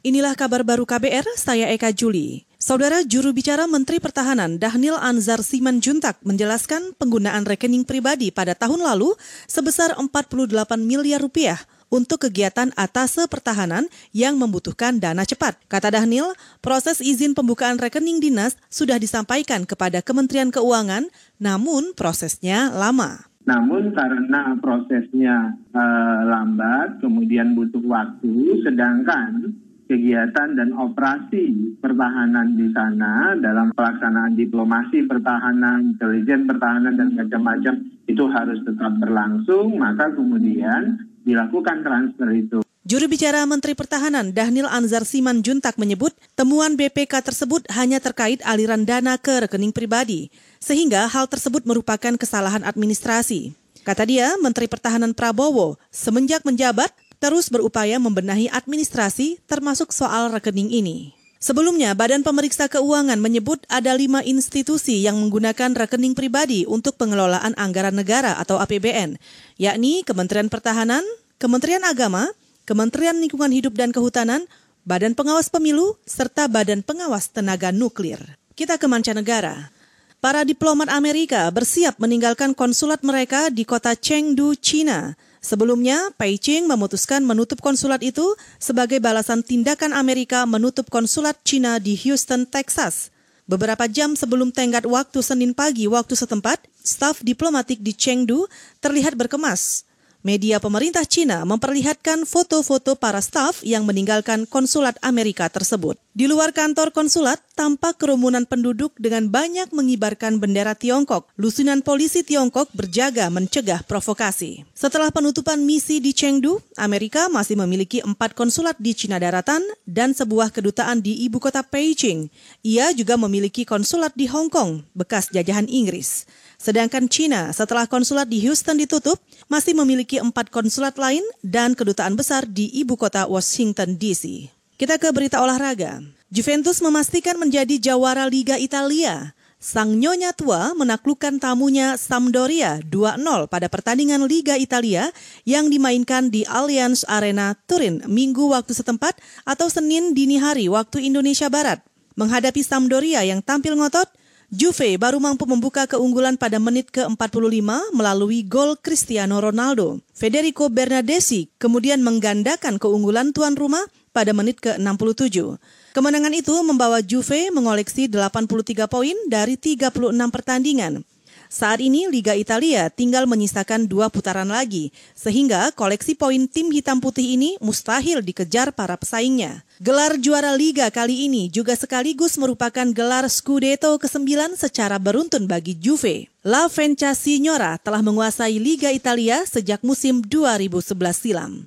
Inilah kabar baru KBR, saya Eka Juli. Saudara juru bicara Menteri Pertahanan Dahnil Anzar Simanjuntak menjelaskan penggunaan rekening pribadi pada tahun lalu sebesar 48 miliar rupiah untuk kegiatan atase pertahanan yang membutuhkan dana cepat. Kata Dahnil, proses izin pembukaan rekening dinas sudah disampaikan kepada Kementerian Keuangan, namun prosesnya lama. Namun karena prosesnya uh, lambat, kemudian butuh waktu, sedangkan kegiatan dan operasi pertahanan di sana dalam pelaksanaan diplomasi pertahanan, intelijen pertahanan dan macam-macam itu harus tetap berlangsung, maka kemudian dilakukan transfer itu. Juru bicara Menteri Pertahanan Dahnil Anzar Siman Juntak menyebut temuan BPK tersebut hanya terkait aliran dana ke rekening pribadi, sehingga hal tersebut merupakan kesalahan administrasi. Kata dia, Menteri Pertahanan Prabowo semenjak menjabat terus berupaya membenahi administrasi termasuk soal rekening ini. Sebelumnya, Badan Pemeriksa Keuangan menyebut ada lima institusi yang menggunakan rekening pribadi untuk pengelolaan anggaran negara atau APBN, yakni Kementerian Pertahanan, Kementerian Agama, Kementerian Lingkungan Hidup dan Kehutanan, Badan Pengawas Pemilu, serta Badan Pengawas Tenaga Nuklir. Kita ke mancanegara. Para diplomat Amerika bersiap meninggalkan konsulat mereka di kota Chengdu, China Sebelumnya, Beijing memutuskan menutup konsulat itu sebagai balasan tindakan Amerika menutup konsulat China di Houston, Texas. Beberapa jam sebelum tenggat waktu Senin pagi waktu setempat, staf diplomatik di Chengdu terlihat berkemas. Media pemerintah Cina memperlihatkan foto-foto para staf yang meninggalkan konsulat Amerika tersebut. Di luar kantor konsulat, tampak kerumunan penduduk dengan banyak mengibarkan bendera Tiongkok. Lusinan polisi Tiongkok berjaga mencegah provokasi. Setelah penutupan misi di Chengdu, Amerika masih memiliki empat konsulat di Cina Daratan dan sebuah kedutaan di ibu kota Beijing. Ia juga memiliki konsulat di Hong Kong, bekas jajahan Inggris. Sedangkan China setelah konsulat di Houston ditutup, masih memiliki empat konsulat lain dan kedutaan besar di ibu kota Washington DC. Kita ke berita olahraga. Juventus memastikan menjadi jawara Liga Italia. Sang Nyonya Tua menaklukkan tamunya Sampdoria 2-0 pada pertandingan Liga Italia yang dimainkan di Allianz Arena Turin minggu waktu setempat atau Senin dini hari waktu Indonesia Barat. Menghadapi Sampdoria yang tampil ngotot, Juve baru mampu membuka keunggulan pada menit ke-45 melalui gol Cristiano Ronaldo. Federico Bernardeschi kemudian menggandakan keunggulan tuan rumah pada menit ke-67. Kemenangan itu membawa Juve mengoleksi 83 poin dari 36 pertandingan. Saat ini Liga Italia tinggal menyisakan dua putaran lagi, sehingga koleksi poin tim hitam putih ini mustahil dikejar para pesaingnya. Gelar juara Liga kali ini juga sekaligus merupakan gelar Scudetto ke-9 secara beruntun bagi Juve. La Venca Signora telah menguasai Liga Italia sejak musim 2011 silam.